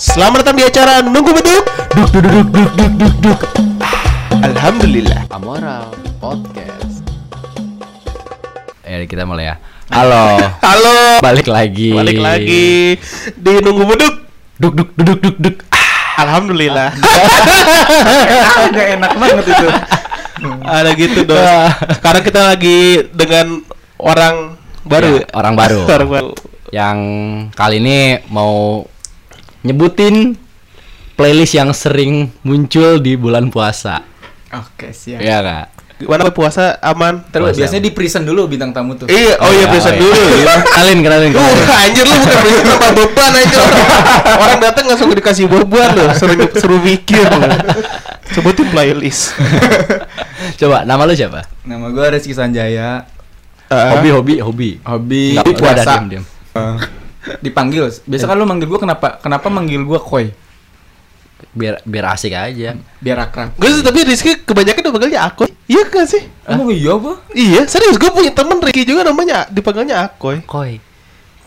Selamat datang di acara Nunggu Beduk Duk duk duk duk duk duk duk Alhamdulillah Amoral Podcast. Eh kita mulai ya. Halo, Halo balik lagi. Balik lagi di Nunggu Beduk Duk duk duk duk duk. Alhamdulillah Gak enak banget itu. Ada gitu dong Sekarang kita lagi dengan orang baru Ya, orang baru. Orang baru Yang kali ini mau nyebutin playlist yang sering muncul di bulan puasa. Oke siap. Iya kak? Gimana puasa aman? Terus Puasa. biasanya di prison dulu bintang tamu tuh. Iya, oh iya bisa iya. dulu ya. Kenalin, kenalin, Uh, anjir lu bukan bisa tambah beban aja orang, orang datang langsung dikasih beban loh suruh, suruh mikir. Sebutin playlist Coba, nama lu siapa? Nama gue Rizky Sanjaya. Ah. Hobi, hobi, hobi. Hobi Nggak, gua ada puasa. diam, diam. Eh, dipanggil. Biasa kan lu manggil gue kenapa? Kenapa manggil gue Koi? Biar biar asik aja. Biar akrab. Gue sih tapi Rizky kebanyakan dipanggilnya aku Iya gak sih? Emang iya apa? Iya serius gue punya temen Ricky juga namanya dipanggilnya Akoy Koi.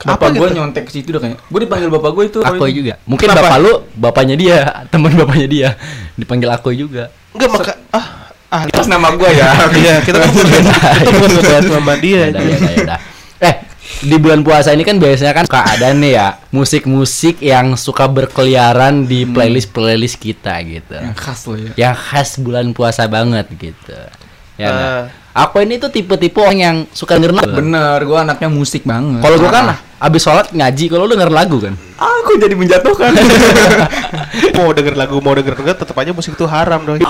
Bapak Apa gue gitu? nyontek ke situ udah kayak. Gue dipanggil bapak gue itu. Akoy juga. Mungkin Kenapa? bapak lu bapaknya dia, teman bapaknya dia. Dipanggil Akoy juga. Enggak maka ah ah Atas nama gue ya. Iya kita kan bukan kita bukan ngebahas sama dia Yaudah, yaudah, yaudah. Eh, di bulan puasa ini kan biasanya kan suka ada nih ya musik-musik yang suka berkeliaran di playlist-playlist kita gitu. Yang khas lo ya. Yang khas bulan puasa banget gitu. Ya. Ah. Aku ini tuh tipe-tipe orang yang suka denger lagu. Bener, gue anaknya musik banget. Kalau gua kan Ah. abis sholat ngaji, kalau lu denger lagu kan. aku jadi menjatuhkan. mau denger lagu mau denger enggak tetap aja musik itu haram dong oh.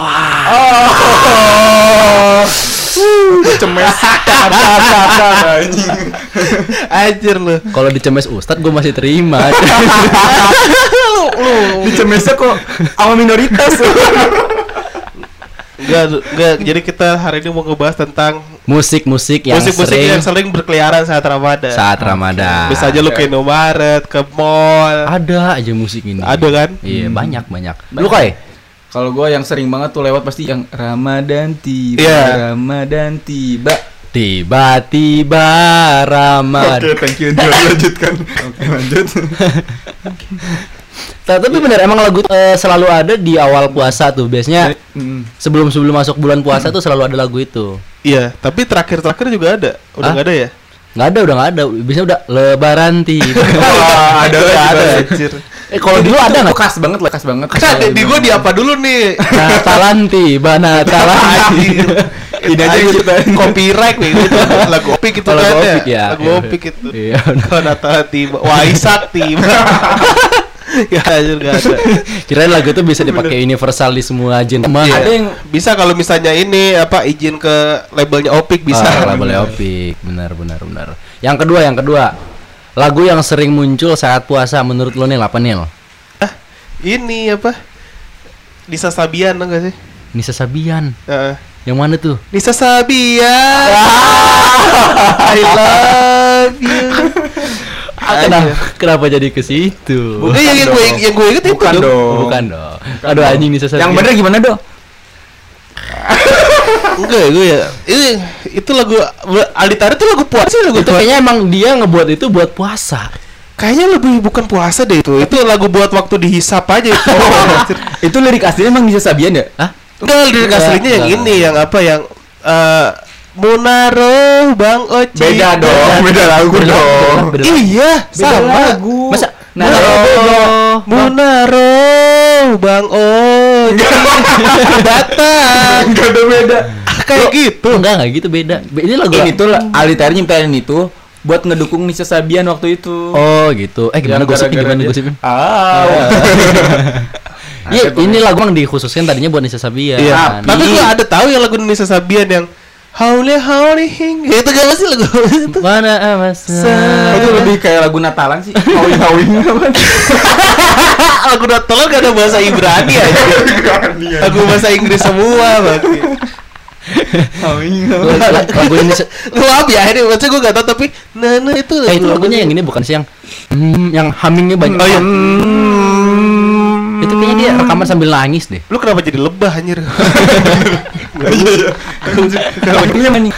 Cemes. Anjir lu Kalau dicemes Ustadz gue masih terima. Dicemesnya kok awal minoritas. Enggak, enggak. Jadi kita hari ini mau ngebahas tentang Musik-musik yang musik-musik sering yang sering berkeliaran saat Ramadan. saat Ramadan. Bisa aja lu ke Indomaret, ke mall. Ada aja musik ini. Ada kan? Iya, banyak banyak. Lu kai? Kalau gue yang sering banget tuh lewat pasti yang Ramadan tiba, Iya. Ramadan tiba. Tiba-tiba Ramadan. thank you. lanjutkan. Oke, lanjut. Ta- Tapi bener emang lagu eh, selalu ada di awal puasa tuh. Biasanya Mm. sebelum sebelum masuk bulan puasa tuh selalu ada lagu itu. Iya, tapi terakhir-terakhir juga ada. Udah nggak ada ya? Nggak ada udah nggak ada. Biasanya udah Lebaran tiba. Wah, ada Udah lagi, ada, ada. Eh kalau dulu ada nggak? khas banget lah, khas banget. Kan di, di gua di apa dulu nih? Natalan tiba, Natalan tiba. Ini aja kita. copyright nih gitu. lagu opik itu Oh, kan lagu ya. Opik ya. Lagu Iya. opik itu. Iya. Kalau Natal tiba, Waisak tiba. ya anjir nggak ada. Kirain lagu itu bisa dipakai universal di semua genre. Iya. Ada yang bisa kalau misalnya ini apa izin ke labelnya opik bisa. Ah, boleh opik. Benar benar benar. Yang kedua, yang kedua. Lagu yang sering muncul saat puasa menurut lo nih apa Nil? Ah, ini apa? Nisa Sabian enggak sih? Nisa Sabian. Heeh. Yang mana tuh? Nisa Sabian. I love you. Kenapa, kenapa jadi ke situ? Bukan yang, yang gue yang gue inget itu Bukan dong. dong. Bukan dong. Aduh anjing Nisa Sabian. yang bener gimana, Do? Enggak, gue ya. Ini itu lagu Aldi Taher itu lagu puasa lagu Itu kayaknya emang dia ngebuat itu buat puasa. Kayaknya lebih bukan puasa deh itu. Itu lagu buat waktu dihisap aja itu. Itu lirik aslinya emang bisa Sabian ya? Hah? Enggak, lirik aslinya yang ini yang apa yang eh Munaro Bang Oci. Beda dong, beda lagu Beda- dong. beda- beda- Iya, Beda sama. lagu. Masa Munaro, Munaro Bang Oci datang. Enggak ada beda. Kayak gitu. Enggak, enggak gitu beda. Be- Ini lagu Ini tuh Ali Tahir nyimpen itu buat ngedukung Nisa Sabian waktu itu. Oh, gitu. Eh gimana gosipnya gimana gosipnya? Ah. Iya, ini lagu yang dikhususkan tadinya buat Nisa Sabian. Iya. Tapi gue ada tahu yang lagu Nisa Sabian yang Haule haule hing. Itu gak sih lagu itu? Mana amasa? Oh, itu lebih kayak lagu Natalan sih. Hawing hawing lagu Natal gak ada bahasa Ibrani aja. lagu bahasa Inggris semua berarti. Hawing lagu ini apa ya ini maksudnya gue gak tau tapi Nana itu eh itu lagunya yang ini bukan sih yang hmm, yang hummingnya banyak. Oh iya Itu kayaknya dia rekaman sambil nangis deh. Lu kenapa jadi lebah anjir? Nih?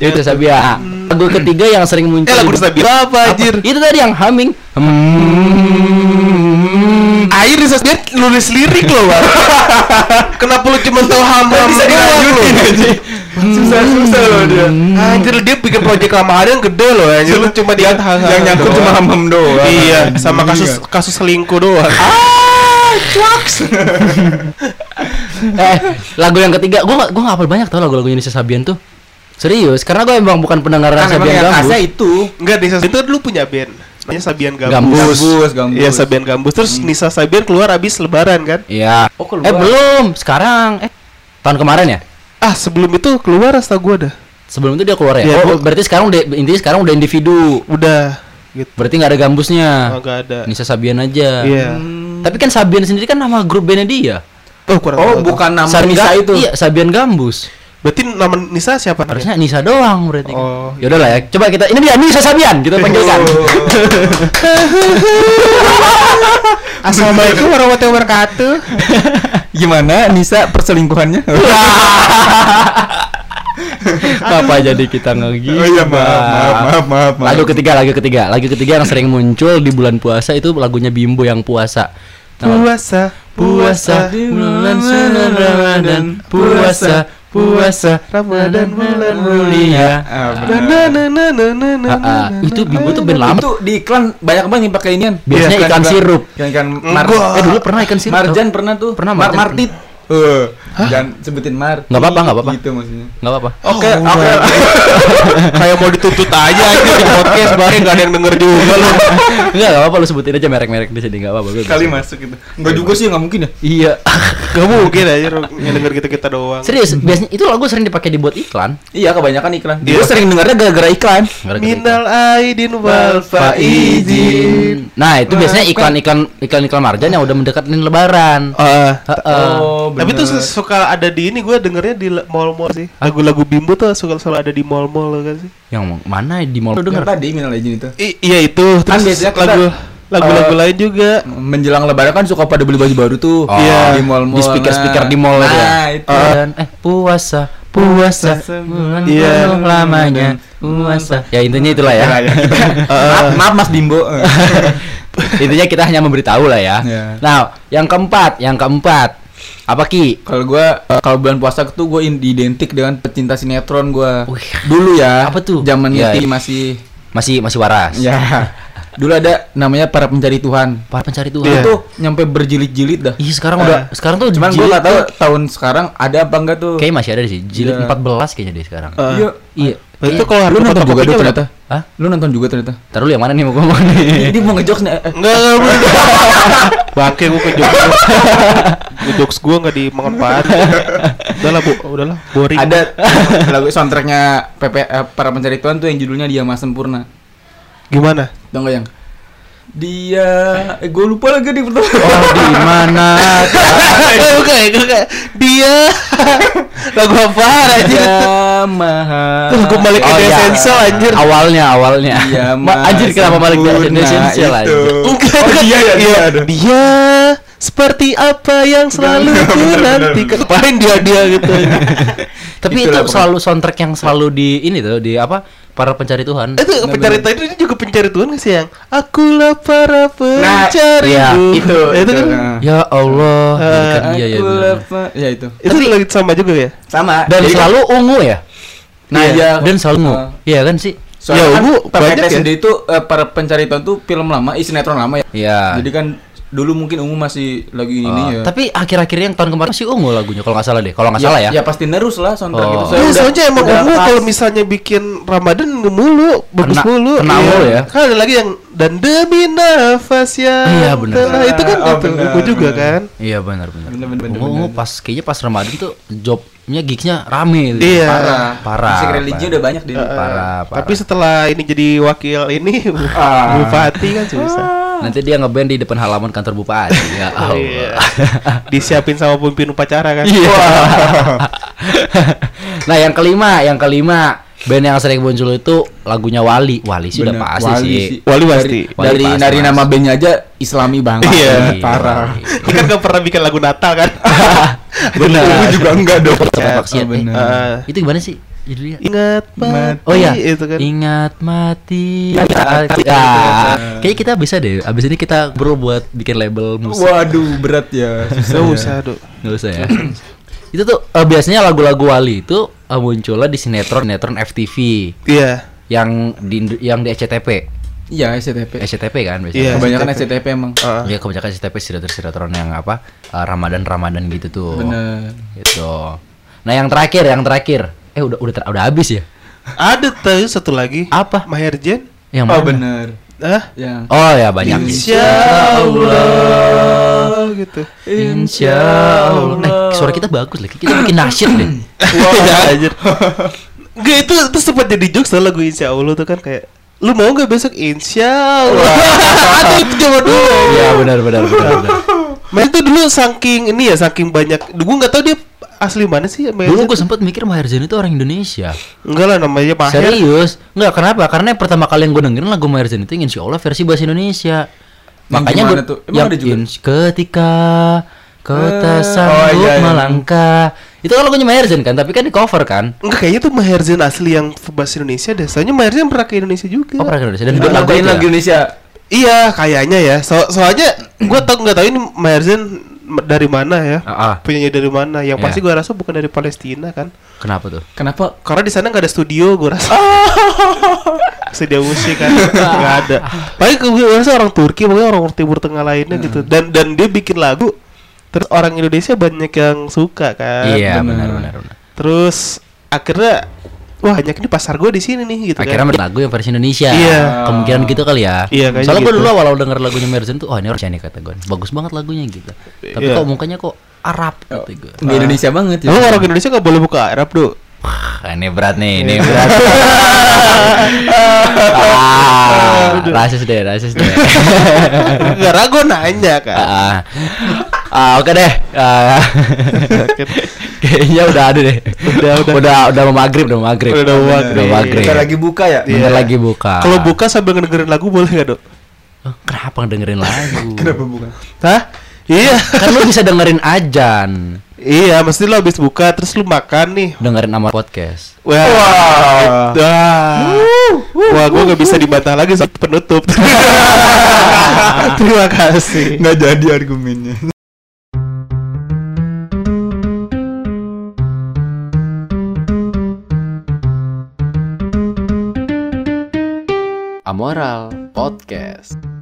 Itu Sabian. Lagu ketiga yang sering muncul. Eh lagu Sabian apa anjir? Itu tadi yang humming. Aja Nisa Sabian nulis lirik loh bang kenapa lu cuma tahu hamam bisa aja. Susah-susah loh dia. Anjir dia bikin proyek lamaran yang gede loh anjir lu cuma dia Yang nyangkut cuma hamam doang. Iya, sama kasus Iya. kasus selingkuh doang. eh, lagu yang ketiga, gua gak, gua gak hafal banyak tau lagu-lagu Indonesia Sabian tuh. Serius, karena gue emang bukan pendengar emang Sabian Gambus. khasnya itu. Enggak, Nisa itu dulu punya band. Namanya Sabian Gambus. Gambus. Gambus, gambus. Iya, Sabian Gambus. Terus Nisa Sabian keluar abis lebaran kan? Iya. Oh, keluar. eh belum, sekarang. Eh, tahun kemarin ya? Ah, sebelum itu keluar setahu gua dah. Sebelum itu dia keluar ya? Iya, oh, gua- berarti sekarang udah intinya sekarang udah individu. Udah gitu. Berarti nggak ada gambusnya. Oh, enggak ada. Nisa Sabian aja. Iya. Tapi kan Sabian sendiri kan nama grup bandnya dia. Oh, kurang Oh, tahu. bukan nama Nisa itu. Iya, Sabian Gambus. Berarti nama Nisa siapa? Harusnya Nisa doang berarti. Oh, Ya udahlah ya. Coba kita ini dia Nisa Sabian kita panggilkan. Assalamualaikum warahmatullahi wabarakatuh. Gimana Nisa perselingkuhannya? Apa jadi kita ngegi? Oh iya, maaf, maaf, maaf, maaf, maaf. Lagu ketiga, lagu ketiga, lagu ketiga yang sering muncul di bulan puasa itu lagunya Bimbo yang puasa. Puasa, puasa di bulan sunan Ramadan, puasa, puasa Ramadan bulan mulia. Ah, benar. Ah, ah. Itu Bimbo tuh band na. lama. Itu di iklan banyak banget yang pakai inian. Biasanya Iya, ikan sirup. Ikan ikan. Eh dulu pernah ikan sirup. Marjan pernah tuh. Pernah, Martit. Eh, jangan sebutin Mar. Nggak apa-apa, nggak apa-apa. Gitu maksudnya. Nggak apa-apa. Oke, Oh, oke. enggak. Kayak mau dituntut aja aja di podcast bareng gak ada yang denger juga lu. Enggak, enggak apa-apa lu sebutin aja merek-merek di sini enggak apa-apa. gue Kali bisa. masuk gitu. Enggak juga sih, enggak mungkin ya. Iya. Gak mungkin aja yang denger kita kita doang. Serius, biasanya itu lagu sering dipakai dibuat iklan. Iya, kebanyakan iklan. Dia- Gue sering dengarnya gara-gara iklan. Minal aidin wal faizin. Nah, itu biasanya iklan-iklan iklan-iklan marjan yang udah mendekatin lebaran. Heeh. Oh, tapi tuh bener. Suka ada di ini gue dengernya di mall-mall sih. Lagu-lagu Bimbo tuh suka selalu ada di mall-mall kan sih. Yang mana di mall lu denger? tadi Minal Aidin itu. I- iya itu. Kan Terus biasanya kita, lagu lagu-lagu eh, lain juga. Menjelang lebaran kan suka pada beli baju baru tuh. Oh, Iya. di mall-mall. Di speaker-speaker di mall nah, itu ya. itu. Dan eh puasa, puasa sebulan Iya. penuh lamanya. Puasa. Ya intinya itulah ya. Ya, ya. maaf, maaf Mas Bimbo. intinya kita hanya memberitahu lah ya. Iya. Nah, yang keempat, yang keempat. Apa Ki? Kalau gua eh, kalau bulan puasa tuh gue identik dengan pecinta sinetron gua. Wih. Dulu ya. Apa tuh? Zaman Iya, Niti iya. masih Masih masih waras. ya. Dulu ada namanya para pencari Tuhan. Para pencari Tuhan. Iya. Itu nyampe berjilid-jilid dah. Iya sekarang udah sekarang tuh Cuman gue gak tahu tahun sekarang ada apa enggak tuh. Kayaknya masih ada sih. Jilid Iya. 14 kayaknya deh sekarang. Ah. Iya. Iya. Berarti Kayaknya- kalau Lu nonton juga tuh ternyata. Hah? Lu nonton juga ternyata. Taruh lu yang mana nih mau ngomong nih? Dia mau ngejokes nih. Enggak, enggak, enggak. Bangke gue ke jokes Ke jokes gue gak dimanfaat Udahlah bu, udahlah Boring Ada lagu soundtracknya PP eh, para pencari Tuhan tuh yang judulnya Dia Mas Sempurna. Gimana? Gak yang dia eh gue lupa lagi di pertama. Oh, di mana? Eh, bukan, bukan. Dia Lagu apa aja Dia maha. Terus gue balik ke Oh, iya. Essential anjir Awalnya, awalnya. Iya, Ma- Mas anjir kenapa balik ke itu. Enggak, Oh, dia ya, dia ada. Dia seperti apa yang selalu ku nantikan Ngapain dia dia gitu Tapi Itulah itu pokoknya. selalu soundtrack yang selalu di ini tuh di apa? Para pencari Tuhan. Itu pencari Tuhan itu juga pencari Tuhan gak sih yang Akulah para pencari iya, Tuhan. itu, itu kan Nah. Ya Allah. Bukan, iya ya. Ya itu. Itu lagi sama juga ya Sama. Dan Jadi kan- selalu ungu ya? Nah, Iya, iya. dan selalu ungu. Uh, Iya kan sih? Soalnya Ya, kan Ungu PPT banyak ya. sendiri itu eh, para pencari Tuhan tuh film lama, ih sinetron lama ya. Iya. Jadi kan dulu mungkin Ungu masih lagi ini Oh, ya. Tapi akhir-akhir yang tahun kemarin masih ungu lagunya kalau nggak salah deh. Kalau nggak salah ya. Ya pasti nerus lah soundtrack Oh. itu. Ya, udah- soalnya emang udah ungu kalau misalnya bikin Ramadan mulu, bagus Kena- mulu. kena Iya. mulu ya. Kan ada lagi yang dan demi nafas yang Iya, benar. telah itu kan Oh, itu benar, ungu juga benar. kan. Iya benar benar. Bener, bener, bener, Ungu, ungu bener. pas kayaknya pas Ramadan tuh jobnya gigsnya rame. gitu. Iya. parah. Parah, Musik religi parah. udah banyak di Eh, Parah, parah. Tapi setelah ini jadi wakil ini Ah. Bupati kan susah. Nanti dia ngeband di depan halaman kantor bupati. ya Allah. Iya. Disiapin sama pemimpin upacara kan. Iya. nah, yang kelima, yang kelima band yang sering muncul itu lagunya Wali. Wali sih udah Bener, pasti Wali sih. sih. Wali pasti. Wali dari pasti, dari nama bandnya aja Islami banget. Iya, parah. Ini kan gak pernah bikin lagu Natal kan. Benar. Ungu juga enggak dong. Ya, oh, bener. Eh, itu gimana sih? Judulnya Ingat mati. Oh iya, itu kan. ingat mati. Ah, kayak kita bisa deh. Abis ini kita bro buat bikin label musik. Waduh, berat ya. Gak usah, Dok. Nggak usah ya. itu tuh eh, biasanya lagu-lagu Wali itu eh, munculnya di sinetron sinetron FTV Iya. yang di yang di SCTP. Iya, SCTP. SCTP kan biasanya. Iya. Kebanyakan SCTP. SCTP emang. Ah. Ya kebanyakan SCTP sinetron-sinetron yang apa eh, Ramadan-Ramadan gitu tuh. Bener. Gitu. Nah, yang terakhir, yang terakhir. Eh udah udah ter- udah habis ya? Ada tuh satu lagi. Apa? Maherjen. Yang Oh, mana? bener. Ah, Yang Oh ya banyak. Insya Allah gitu. Insya Allah. Eh, suara kita bagus lagi. Kita bikin nasyid deh. Wah, anjir. Gak itu itu sempat jadi jokes lagu Insya Allah tuh kan kayak lu mau gak besok Insya Allah ada itu zaman dulu Iya benar benar benar. benar. Main itu dulu saking ini ya saking banyak gue nggak tahu dia asli mana sih Maher Dulu gue sempet mikir Maher Zain itu orang Indonesia. enggak lah namanya Maher Serius? Enggak, kenapa? Karena yang pertama kali yang gue dengerin lagu Maher Zain itu yang Insya Allah versi bahasa Indonesia. Yang Makanya gue tuh? Emang ada juga? ketika kota Eh, sanggup oh, iya, iya. melangkah. Itu kan lagunya Maher Zain kan, tapi kan di cover kan. enggak kayaknya tuh Maher Zain asli yang bahasa Indonesia deh soalnya Maher Zain pernah ke Indonesia juga Oh, pernah ke Indonesia dan buat lagu laguin lagu ya? Indonesia. iya kayaknya ya so soalnya gue tau nggak tahu ini Maher Zain dari mana ya ah. penyanyi dari mana yang Iya. pasti gue rasa bukan dari Palestina kan Kenapa tuh? Kenapa? Karena di sana nggak ada studio, gue rasa. studio musik kan nggak ada. Paling gue rasa orang Turki, pokoknya orang Timur Tengah lainnya gitu. Dan dan dia bikin lagu, terus orang Indonesia banyak yang suka kan. Iya, benar. benar benar benar. Terus akhirnya, wah banyak ini pasar gue di sini nih gitu Akhirnya kan. lagu yang versi Indonesia. Iya. Kemungkinan gitu kali ya. Iya, kayaknya Soalnya gue gitu. dulu awal denger lagunya Maher Zain tuh, oh ini harus nih kata gue. Bagus banget lagunya gitu. Tapi Iya. kok mukanya kok Arab kata gue. Di Indonesia banget ya. Emang orang Indonesia nggak boleh buka Arab tuh. Wah, ini berat nih, ini Iya. berat. ah, rasis deh, rasis deh. Gara gue nanya kan. Ah, oke deh. Ah, kayaknya udah ada deh. Udah, udah. udah, udah mau maghrib, udah mau maghrib. Udah mau maghrib. Udah maghrib. Kita lagi buka ya? Bentar lagi buka. Kalau buka sambil ngedengerin lagu boleh nggak dok? Oh, kenapa dengerin lagu? Kenapa buka? Hah? Iya. kan lu bisa dengerin ajan, iya, mesti lo habis buka terus lu makan nih. dengerin nama podcast. Wah, Wah. Wah, Wah gue gak bisa dibantah lagi saat penutup. Terima kasih. Nggak jadi argumennya. Amoral Podcast.